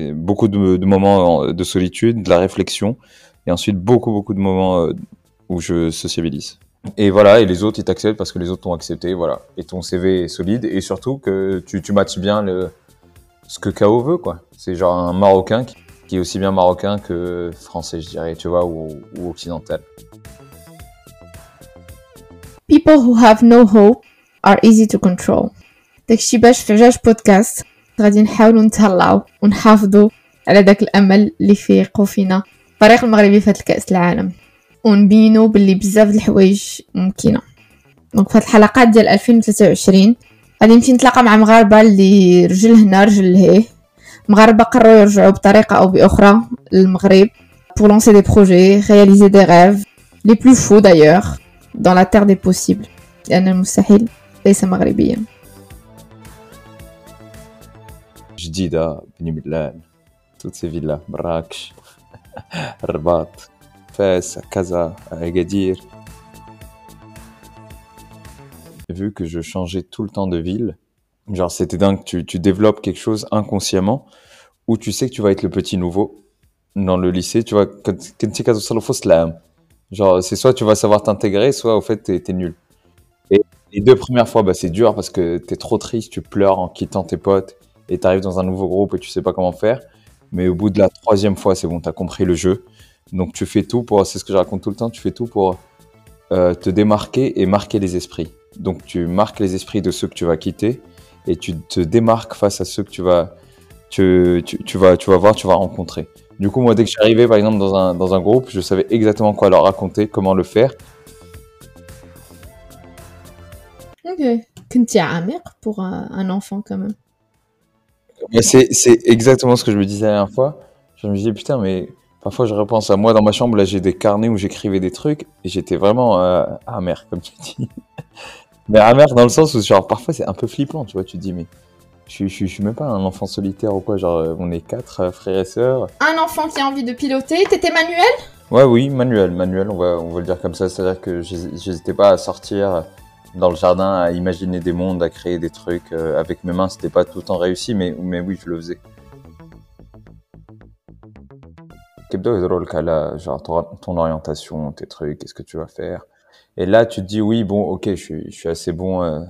beaucoup de, moments euh, de solitude, de la réflexion, et ensuite beaucoup, beaucoup de moments euh, où je sociabilise. Et voilà, et les autres, ils t'acceptent parce que les autres t'ont accepté, voilà. Et ton CV est solide, et surtout que tu, tu matches bien le, ce que KO veut, quoi. C'est genre un Marocain qui, est aussi bien Marocain que Français, je dirais, tu vois, ou, occidental. People who have no hope are easy to control. Fejash Podcast غادي نحاولوا نتهلاو ونحافظوا على داك الأمل اللي فيقوا فينا الفريق المغربي في الكأس العالم. ونبينوا باللي بزاف الحوايج ممكنة. دونك في الحلقات ديال 2023 غادي نمشي نتلاقى مع مغاربة اللي رجل هنا رجل لهيه مغاربة قرروا يرجعوا بطريقة أو بأخرى للمغرب pour lancer des projets réaliser des rêves. Les plus fous d'ailleurs dans la terre des possibles. لأن المستحيل ليس مغربيا. جديدة بني مدلان toutes ces villes là Marrakech Rabat Fès Casa Agadir vu que je changeais tout le temps de ville genre c'était dingue tu, tu développes quelque chose inconsciemment où tu sais que tu vas être le petit nouveau dans le lycée tu vois genre c'est soit tu vas savoir t'intégrer soit au fait t'es es nul et les deux premières fois bah c'est dur parce que t'es trop triste tu pleures en quittant tes potes et tu arrives dans un nouveau groupe et tu sais pas comment faire. Mais au bout de la troisième fois, c'est bon, tu as compris le jeu. Donc tu fais tout pour, c'est ce que je raconte tout le temps, tu fais tout pour euh, te démarquer et marquer les esprits. Donc tu marques les esprits de ceux que tu vas quitter et tu te démarques face à ceux que tu vas, tu, vas, tu vas voir, tu vas rencontrer. Du coup, moi, dès que j'arrivais, par exemple, dans un, dans un groupe, je savais exactement quoi leur raconter, comment le faire. Ok. Kunti Amir pour un, un enfant quand même c'est exactement ce que je me disais la dernière fois. Je me disais, putain, mais parfois je repense à moi dans ma chambre, là j'ai des carnets où j'écrivais des trucs et j'étais vraiment euh, amer, comme tu dis. mais amer dans le sens où, genre, parfois c'est un peu flippant, tu vois, tu te dis, mais je, je, je, suis même pas un enfant solitaire ou quoi, genre, euh, on est quatre euh, frères et sœurs. Un enfant qui a envie de piloter, t'étais manuel? Ouais, oui, manuel, manuel, on va, on va le dire comme ça, c'est-à-dire que j'hésitais pas à sortir dans le jardin à imaginer des mondes, à créer des trucs euh, avec mes mains. C'était pas tout le temps réussi, mais, mais oui, je le faisais. genre ton orientation, tes trucs, qu'est-ce que tu vas faire? Et là, tu te dis, oui, bon, ok, je suis, je suis assez bon euh,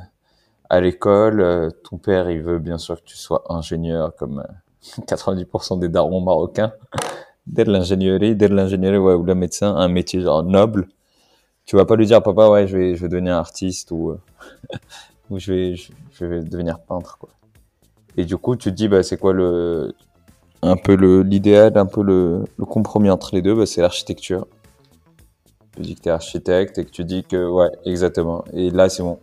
à l'école. Euh, ton père, il veut bien sûr que tu sois ingénieur, comme 90% des darons marocains. Dès l'ingénierie, dès l'ingénierie, ouais, ou le médecin, un métier genre noble tu vas pas lui dire papa ouais je vais je vais devenir artiste ou euh, ou je vais je, vais devenir peintre quoi. Et du coup tu te dis bah c'est quoi le un peu le l'idéal un peu le, le, compromis entre les deux bah, c'est l'architecture. Tu dis que tu es architecte et que tu dis que ouais exactement. Et là c'est bon.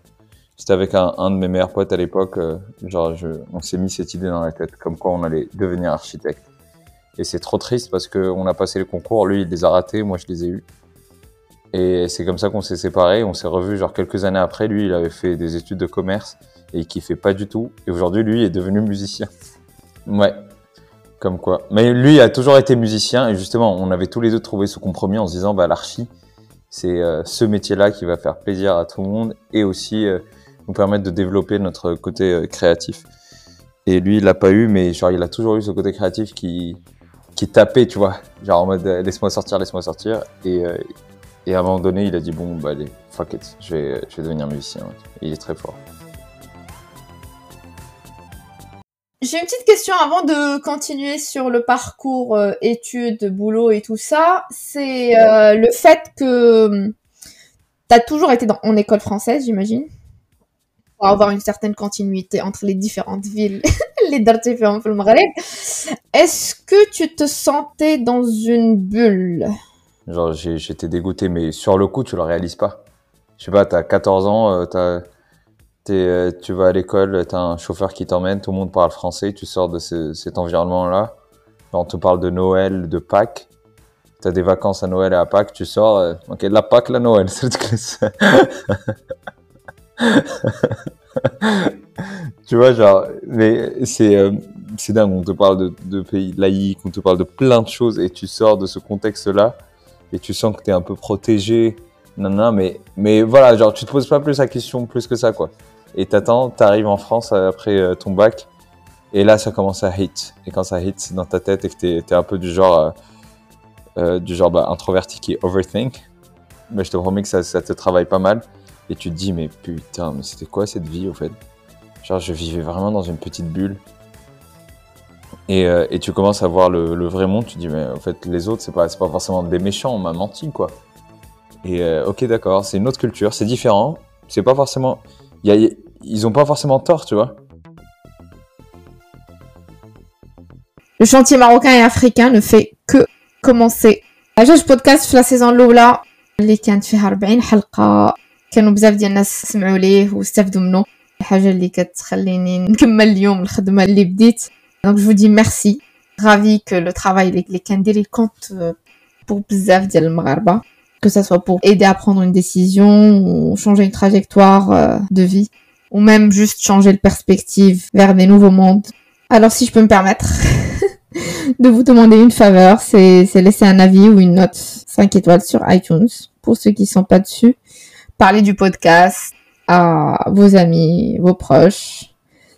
C'était avec un, de mes meilleurs potes à l'époque euh, genre je, on s'est mis cette idée dans la tête comme quoi on allait devenir architecte. Et c'est trop triste parce que on a passé les concours lui il les a ratés moi je les ai eus et c'est comme ça qu'on s'est séparés. On s'est revus genre quelques années après. Lui, il avait fait des études de commerce et il kiffait pas du tout. Et aujourd'hui, lui est devenu musicien. Ouais. Comme quoi. Mais lui a toujours été musicien et justement, on avait tous les deux trouvé ce compromis en se disant, bah, l'archi, c'est euh, ce métier-là qui va faire plaisir à tout le monde et aussi euh, nous permettre de développer notre côté euh, créatif. Et lui, il l'a pas eu, mais genre, il a toujours eu ce côté créatif qui, qui tapait, tu vois. Genre en mode, laisse-moi sortir, laisse-moi sortir. Et et à un moment donné, il a dit bon, bah allez, fuck it, je vais, devenir musicien. il est très fort. J'ai une petite question avant de continuer sur le parcours euh, études, boulot et tout ça. C'est euh, le fait que hum, tu as toujours été dans, en école française, j'imagine, pour avoir une certaine continuité entre les différentes villes, les différents le Maghreb. Est-ce que tu te sentais dans une bulle? Genre, j'étais dégoûté, mais sur le coup, tu le réalises pas. Je sais pas, t'as 14 ans, euh, euh, tu vas à l'école, t'as un chauffeur qui t'emmène, tout le monde parle français, tu sors de ce, cet environnement-là. On te parle de Noël, de Pâques. T'as des vacances à Noël et à Pâques, tu sors, euh, ok, la Pâques, la Noël, c'est tu vois, genre, mais c'est, euh, c'est dingue, on te parle de, de pays laïcs, on te parle de plein de choses et tu sors de ce contexte-là et tu sens que tu es un peu protégé. Non, non, mais, mais voilà, genre, tu te poses pas plus la question plus que ça, quoi. Et t'attends, t'arrives en France après euh, ton bac, Et là, ça commence à hit. Et quand ça hit dans ta tête et que t'es es un peu du genre, euh, euh, du genre bah, introverti qui overthink, bah, je te promets que ça, ça te travaille pas mal. Et tu te dis, mais putain, mais c'était quoi cette vie au fait? Genre, je vivais vraiment dans une petite bulle. Et, euh, et tu commences à voir le, le, vrai monde, tu te dis, mais en fait, les autres, c'est pas, pas forcément des méchants, on m'a menti, quoi. Et euh, ok, d'accord, c'est une autre culture, c'est différent. C'est pas forcément. Y a, ils ont pas forcément tort, tu vois. Le chantier marocain et africain ne fait que commencer. جوج بودكاست في لا سيزون الاولى اللي كانت فيها 40 حلقه كانوا بزاف ديال الناس سمعوا ليه واستافدوا منه الحاجه اللي كتخليني نكمل اليوم الخدمه اللي بديت donc je vous dis merci. Ravi que le travail les, les compte euh, pour bzaf dial que ça soit pour aider à prendre une décision ou changer une trajectoire euh, de vie ou même juste changer de perspective vers des nouveaux mondes. Alors si je peux me permettre de vous demander une faveur, c'est laisser un avis ou une note 5 étoiles sur iTunes pour ceux qui sont pas dessus. Parler du podcast à vos amis, vos proches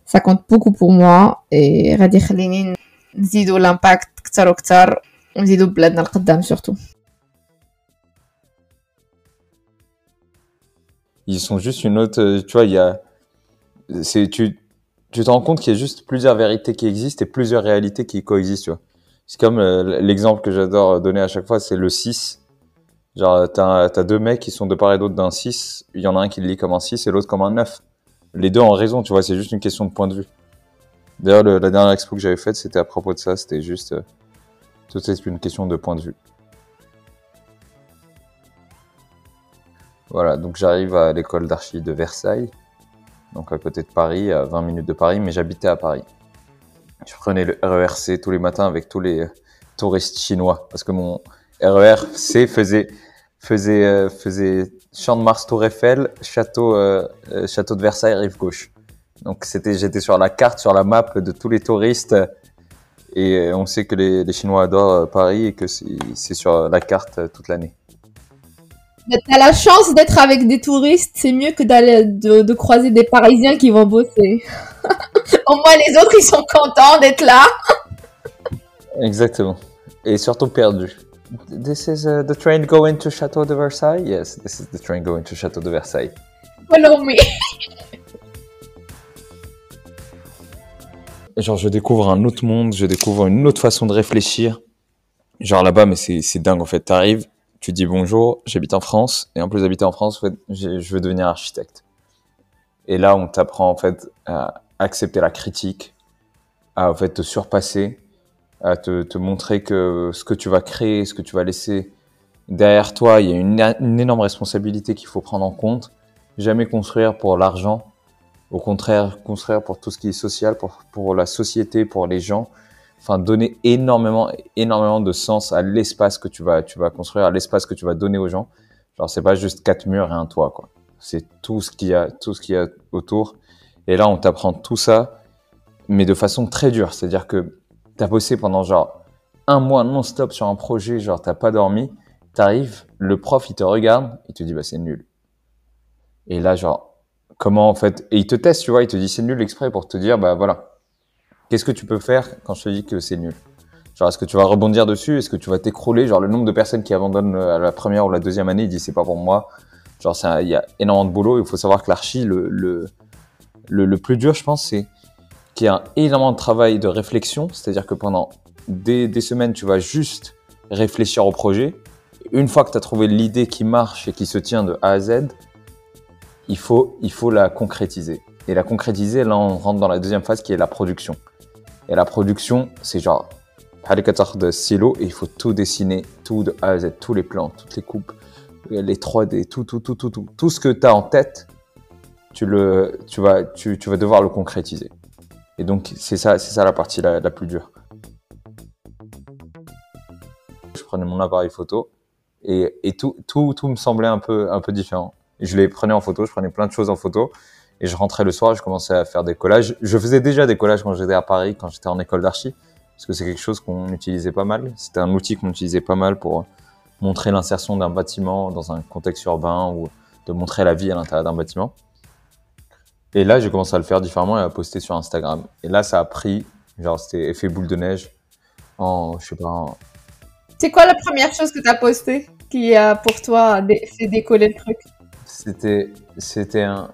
Ça compte beaucoup pour moi et غادي يخليني نزيدو l'impact كتر وكتر ونزيدو بلادنا القدام surtout. Ils sont juste une autre, tu vois, il y a, c'est, tu, tu te rends compte qu'il y a juste plusieurs vérités qui existent et plusieurs réalités qui coexistent, tu vois. C'est comme euh, l'exemple que j'adore donner à chaque fois, c'est le 6. Genre, t'as as deux mecs qui sont de part et d'autre d'un 6. Il y en a un qui le lit comme un 6 et l'autre comme un 9. les deux ont raison, tu vois, c'est juste une question de point de vue. D'ailleurs, la dernière expo que j'avais faite, c'était à propos de ça. C'était juste... Euh, tout est une question de point de vue. Voilà, donc j'arrive à l'école d'archi de Versailles donc à côté de Paris, à 20 minutes de Paris, mais j'habitais à Paris. Je prenais le RERC tous les matins avec tous les touristes chinois, parce que mon RERC faisait faisait euh, faisait Champ de Mars, Tour Eiffel, château euh, euh, château de Versailles, rive gauche. Donc c'était j'étais sur la carte, sur la map de tous les touristes. Et on sait que les, les Chinois adorent Paris et que c'est sur la carte toute l'année. T'as la chance d'être avec des touristes, c'est mieux que d'aller de, de, croiser des Parisiens qui vont bosser. Au moins les autres ils sont contents d'être là. Exactement. Et surtout perdu. This is uh, the train going to Château de Versailles? Yes, this is the train going to Château de Versailles. Follow me. Genre je découvre un autre monde, je découvre une autre façon de réfléchir. Genre là-bas, mais c'est dingue en fait. T'arrives, tu dis bonjour, j'habite en France, et en plus d'habiter en France, en fait, je veux devenir architecte. Et là, on t'apprend en fait à accepter la critique, à en fait te surpasser, à te, montrer que ce que tu vas créer, ce que tu vas laisser derrière toi, il y a une, une énorme responsabilité qu'il faut prendre en compte. Jamais construire pour l'argent, au contraire, construire pour tout ce qui est social, pour, pour la société, pour les gens enfin donner énormément énormément de sens à l'espace que tu vas tu vas construire, à l'espace que tu vas donner aux gens. Genre c'est pas juste quatre murs et un toit quoi. C'est tout ce qu'il y a tout ce qu'il y a autour. Et là on t'apprend tout ça mais de façon très dure, c'est-à-dire que tu as bossé pendant genre un mois non-stop sur un projet, genre t'as pas dormi, t'arrives, le prof il te regarde, il te dit bah c'est nul. Et là genre comment en fait et il te teste, tu vois, il te dit c'est nul exprès pour te dire bah voilà, Qu'est-ce que tu peux faire quand je te dis que c'est nul? Genre, est-ce que tu vas rebondir dessus? Est-ce que tu vas t'écrouler? Genre, le nombre de personnes qui abandonnent à la première ou la deuxième année, ils disent c'est pas pour moi. Genre, il y a énormément de boulot. Il faut savoir que l'archi, le, le, le, plus dur, je pense, c'est qu'il y a énormément de travail de réflexion. C'est-à-dire que pendant des, semaines, tu vas juste réfléchir au projet. Une fois que tu as trouvé l'idée qui marche et qui se tient de A à Z, il faut, il faut la concrétiser. Et la concrétiser, là, on rentre dans la deuxième phase qui est la production. Et la production, c'est genre, de silo et il faut tout dessiner, tout de A à Z, tous les plans, toutes les coupes, les 3D, tout, tout, tout, tout, tout. Tout ce que tu as en tête, tu, le, tu, vas, tu vas devoir le concrétiser. Et donc, c'est ça, c'est ça la partie la, plus dure. Je prenais mon appareil photo et, et tout, tout, tout me semblait un peu, un peu différent. je les prenais en photo, je prenais plein de choses en photo et je rentrais le soir, je commençais à faire des collages. Je faisais déjà des collages quand j'étais à Paris, quand j'étais en école d'archi, parce que c'est quelque chose qu'on utilisait pas mal. C'était un outil qu'on utilisait pas mal pour montrer l'insertion d'un bâtiment dans un contexte urbain ou de montrer la vie à l'intérieur d'un bâtiment. Et là, j'ai commencé à le faire différemment et à poster sur Instagram. Et là, ça a pris, genre, c'était effet boule de neige en, je sais pas, en- C'est quoi la première chose que tu as postée qui a pour toi dé- fait décoller le truc? C'était, c'était un,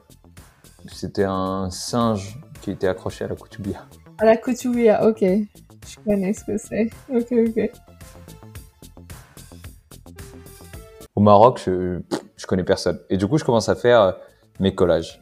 c'était un singe qui était accroché à la coutubia. À la couturière, ok. Je connais ce que c'est. Ok, ok. Au Maroc, je, je connais personne. Et du coup, je commence à faire euh, mes collages.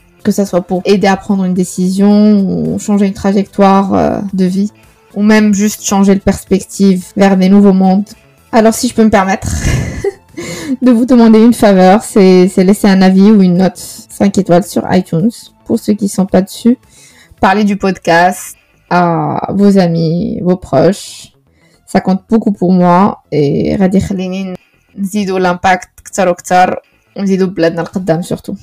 que ça soit pour aider à prendre une décision ou changer une trajectoire euh, de vie ou même juste changer de perspective vers des nouveaux mondes alors si je peux me permettre de vous demander une faveur, c'est c'est laisser un avis ou une note 5 étoiles sur iTunes pour ceux qui sont pas dessus. Parlez du podcast à vos amis, vos proches. Ça compte beaucoup pour moi et غادي يخليني نزيدو l'impact كتر وكتر ونزيدو بلادنا القدام surtout.